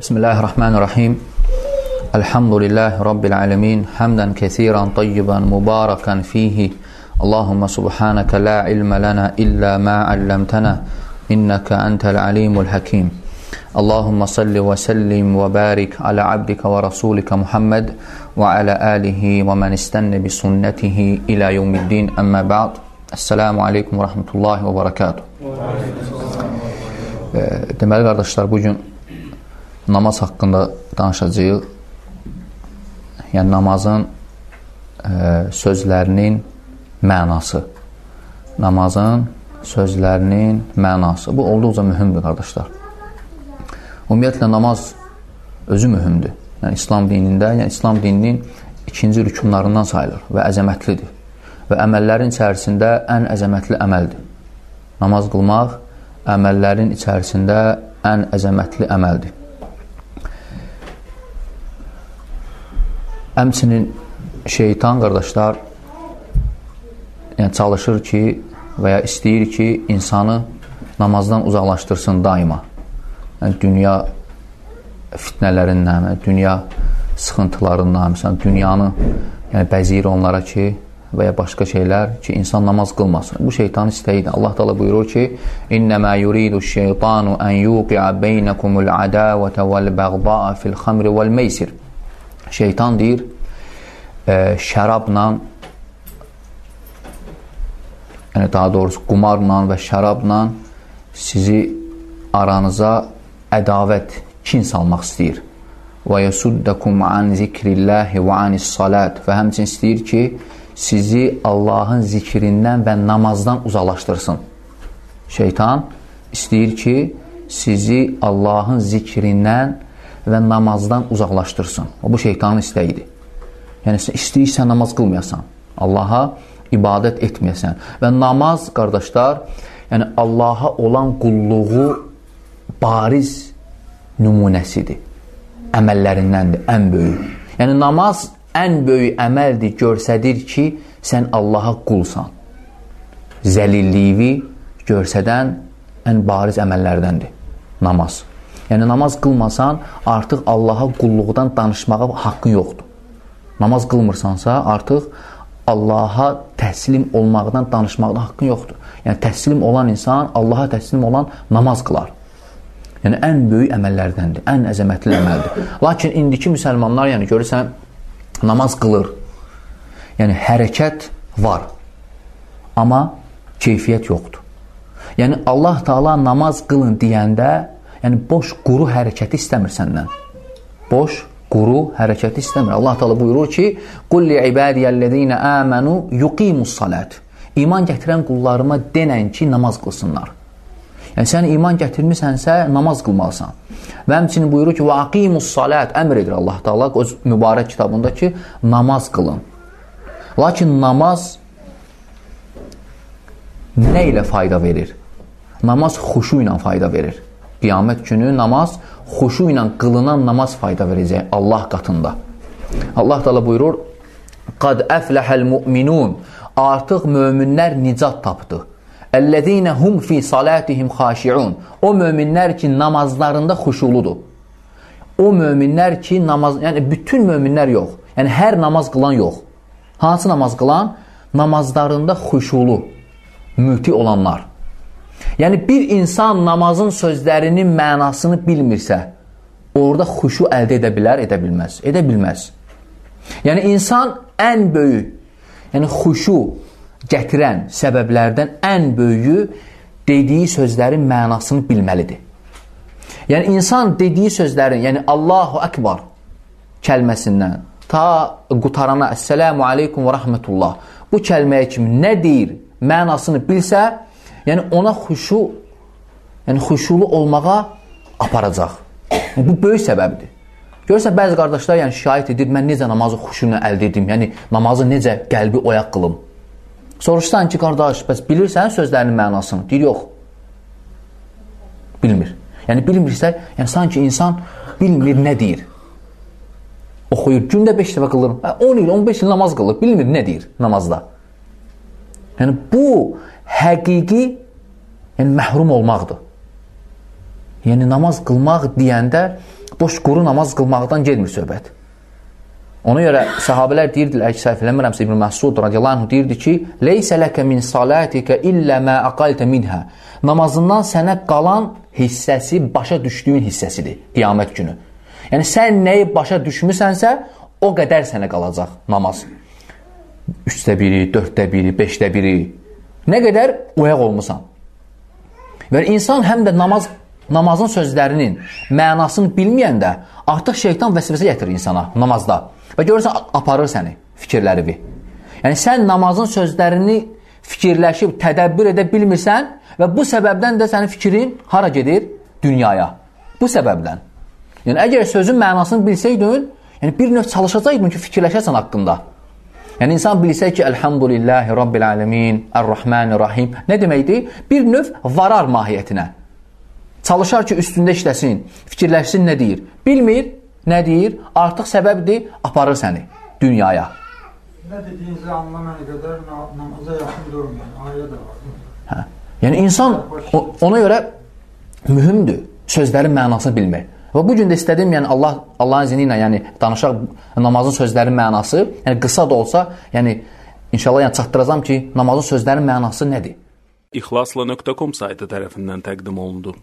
بسم الله الرحمن الرحيم الحمد لله رب العالمين حمدا كثيرا طيبا مباركا فيه اللهم سبحانك لا علم لنا إلا ما علمتنا إنك أنت العليم الحكيم اللهم صل وسلم وبارك على عبدك ورسولك محمد وعلى آله ومن استنى بسنته إلى يوم الدين أما بعد السلام عليكم ورحمة الله وبركاته Deməli, qardaşlar, bugün namaz haqqında danışacağıq. Yəni, namazın e, sözlərinin mənası. Namazın sözlərinin mənası. Bu, olduqca mühümdür, qardaşlar. Ümumiyyətlə, namaz özü mühümdür. Yəni, İslam dinində, yəni İslam dininin ikinci rükunlarından sayılır və əzəmətlidir. Və əməllərin içərisində ən əzəmətli əməldir. Namaz qılmaq əməllərin içərisində ən əzəmətli əməldir. Əmçinin şeytan qardaşlar yəni çalışır ki və ya istəyir ki, insanı namazdan uzaqlaşdırsın daima. Yəni, dünya fitnələrindən, dünya sıxıntılarından, məsələn, dünyanı yəni, bəziyir onlara ki, və ya başqa şeylər ki, insan namaz qılmasın. Bu şeytanın istəyidir. Allah Taala buyurur ki: "İnnema yuridu'ş-şeytanu an yuqi'a beynakumul adawata vel-baghdha'a fil-xamri vel-meysir." Şeytan deyir, e, şərabla yəni daha doğrusu qumarla və şərabla sizi aranıza ədavət, kin salmaq istəyir. Və yasuddakum an zikrillahi və anis-salat. Və həmçinin istəyir ki, sizi Allahın zikrindən və namazdan uzaqlaşdırsın. Şeytan istəyir ki, sizi Allahın zikrindən və namazdan uzaqlaşdırsın. O, bu şeytanın istəyidir. Yəni, istəyirsən namaz qılmayasan, Allaha ibadət etməyəsən. Və namaz, qardaşlar, yəni Allaha olan qulluğu bariz nümunəsidir. Əməllərindəndir, ən böyük. Yəni, namaz ən böyük əməldir, görsədir ki, sən Allaha qulsan. Zəlilliyi görsədən ən bariz əməllərdəndir namaz. Yəni, namaz qılmasan, artıq Allaha qulluqdan danışmağa haqqın yoxdur. Namaz qılmırsansa, artıq Allaha təslim olmaqdan danışmaqda haqqın yoxdur. Yəni, təslim olan insan, Allaha təslim olan namaz qılar. Yəni, ən böyük əməllərdəndir, ən əzəmətli əməldir. Lakin indiki müsəlmanlar, yəni görürsən, namaz qılır. Yəni, hərəkət var. Amma keyfiyyət yoxdur. Yəni, Allah Taala namaz qılın deyəndə, yəni, boş, quru hərəkəti istəmir səndən. Boş, quru hərəkəti istəmir. Allah Taala buyurur ki, "Qul li ibadiyellezina amanu yuqimus salat." İman gətirən qullarıma denən ki, namaz qılsınlar. Yəni sən iman gətirmisənsə, namaz qılmalısan. Və həmçinin buyurur ki, "Və aqimus salat" əmr edir Allah Taala öz mübarək kitabında ki, namaz qılın. Lakin namaz nə ilə fayda verir? Namaz xuşu ilə fayda verir. Qiyamət günü namaz xuşu ilə qılınan namaz fayda verəcək Allah qatında. Allah Taala buyurur: "Qad əfləhəl mu'minun" Artıq möminlər nicat tapdı. Əllezine hum fi salatihim xaşiun. O möminlər ki, namazlarında xuşuludur. O möminlər ki, namaz, yəni bütün möminlər yox. Yəni hər namaz qılan yox. Hansı namaz qılan? Namazlarında xuşulu, müti olanlar. Yəni bir insan namazın sözlərinin mənasını bilmirsə, orada xuşu əldə edə bilər, edə bilməz. Edə bilməz. Yəni insan ən böyük, yəni xuşu gətirən səbəblərdən ən böyüyü dediyi sözlərin mənasını bilməlidir. Yəni insan dediyi sözlərin, yəni Allahu Akbar kəlməsindən ta qutarana Əssəlamu aleykum və rəhmətullah bu kəlməyə kimi nə deyir, mənasını bilsə, yəni ona xuşu, yəni xuşulu olmağa aparacaq. Yəni, bu böyük səbəbdir. Görürsən, bəzi qardaşlar yəni şikayət edir, mən necə namazı xuşu ilə əldə edim, yəni namazı necə qəlbi oyaq qılım. Soruşsan ki, qardaş, bəs bilirsən sözlərinin mənasını? Deyir, yox. Bilmir. Yəni, bilmirsə, yəni sanki insan bilmir nə deyir. Oxuyur, gündə 5 dəfə qılır, 10 il, 15 il namaz qılır, bilmir nə deyir namazda. Yəni, bu həqiqi yəni, məhrum olmaqdır. Yəni, namaz qılmaq deyəndə boş quru namaz qılmaqdan gelmir söhbət. Ona görə sahabələr deyirdilər, ki, səhv eləmirəmsə İbn Məsud radiyallahu anh deyirdi ki, "Leysə ləkə min salatika illə ma aqalta minha." Namazından sənə qalan hissəsi başa düşdüyün hissəsidir qiyamət günü. Yəni sən nəyi başa düşmüsənsə, o qədər sənə qalacaq namaz. 3də 1-i, 4də 1-i, 5də 1-i. Nə qədər oyaq olmusan. Və insan həm də namaz namazın sözlərinin mənasını bilməyəndə artıq şeytan vəsvəsə gətirir insana namazda. Və görürsən, aparır səni, fikirlərini. Yəni, sən namazın sözlərini fikirləşib, tədəbbür edə bilmirsən və bu səbəbdən də sənin fikrin hara gedir? Dünyaya. Bu səbəbdən. Yəni, əgər sözün mənasını bilsəydin, yəni bir növ çalışacaqdın ki, fikirləşəsən haqqında. Yəni, insan bilsə ki, Elhamdülillahi Rabbil Alemin, Ər-Rahmanir-Rahim nə deməkdir? Bir növ varar mahiyyətinə. Çalışar ki, üstündə işləsin, fikirləşsin nə deyir. Bilmir, nə deyir? Artıq səbəbdir, aparır səni dünyaya. Nə dediyinizi anlamayana qədər namaza yaxın durmayın. Ayə də var. Hə. Yəni insan ona görə mühümdür sözlərin mənasını bilmək. Və bu gün də istədim, yəni Allah Allahın izni ilə, yəni danışaq namazın sözlərinin mənası, yəni qısa da olsa, yəni inşallah yəni çatdıracağam ki, namazın sözlərinin mənası nədir? İxlasla.com saytı tərəfindən təqdim olundu.